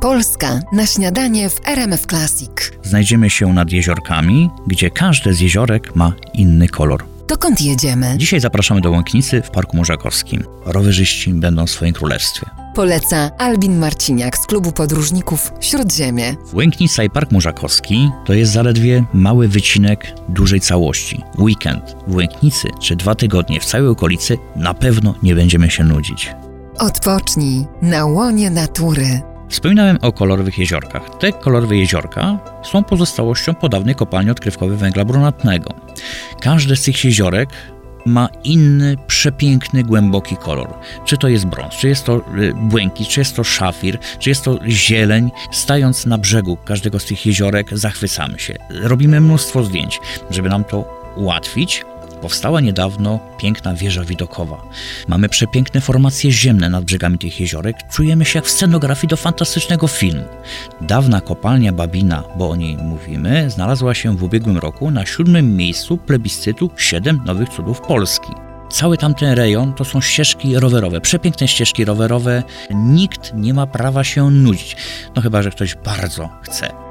Polska na śniadanie w RMF Classic. Znajdziemy się nad jeziorkami, gdzie każde z jeziorek ma inny kolor. Dokąd jedziemy? Dzisiaj zapraszamy do Łęknicy w Parku Morzakowskim. Rowerzyści będą w swoim królestwie. Poleca Albin Marciniak z klubu podróżników Śródziemie. Łęknica i Park Morzakowski to jest zaledwie mały wycinek dużej całości. Weekend w Łęknicy czy dwa tygodnie w całej okolicy na pewno nie będziemy się nudzić. Odpocznij na łonie natury. Wspominałem o kolorowych jeziorkach. Te kolorowe jeziorka są pozostałością po dawnej kopalni odkrywkowej węgla brunatnego. Każde z tych jeziorek ma inny, przepiękny, głęboki kolor. Czy to jest brąz, czy jest to y, błękit, czy jest to szafir, czy jest to zieleń. Stając na brzegu każdego z tych jeziorek, zachwycamy się. Robimy mnóstwo zdjęć, żeby nam to ułatwić. Powstała niedawno piękna wieża widokowa. Mamy przepiękne formacje ziemne nad brzegami tych jeziorek. Czujemy się jak w scenografii do fantastycznego filmu. Dawna kopalnia Babina, bo o niej mówimy, znalazła się w ubiegłym roku na siódmym miejscu plebiscytu 7 nowych cudów Polski. Cały tamten rejon to są ścieżki rowerowe, przepiękne ścieżki rowerowe. Nikt nie ma prawa się nudzić. No chyba, że ktoś bardzo chce.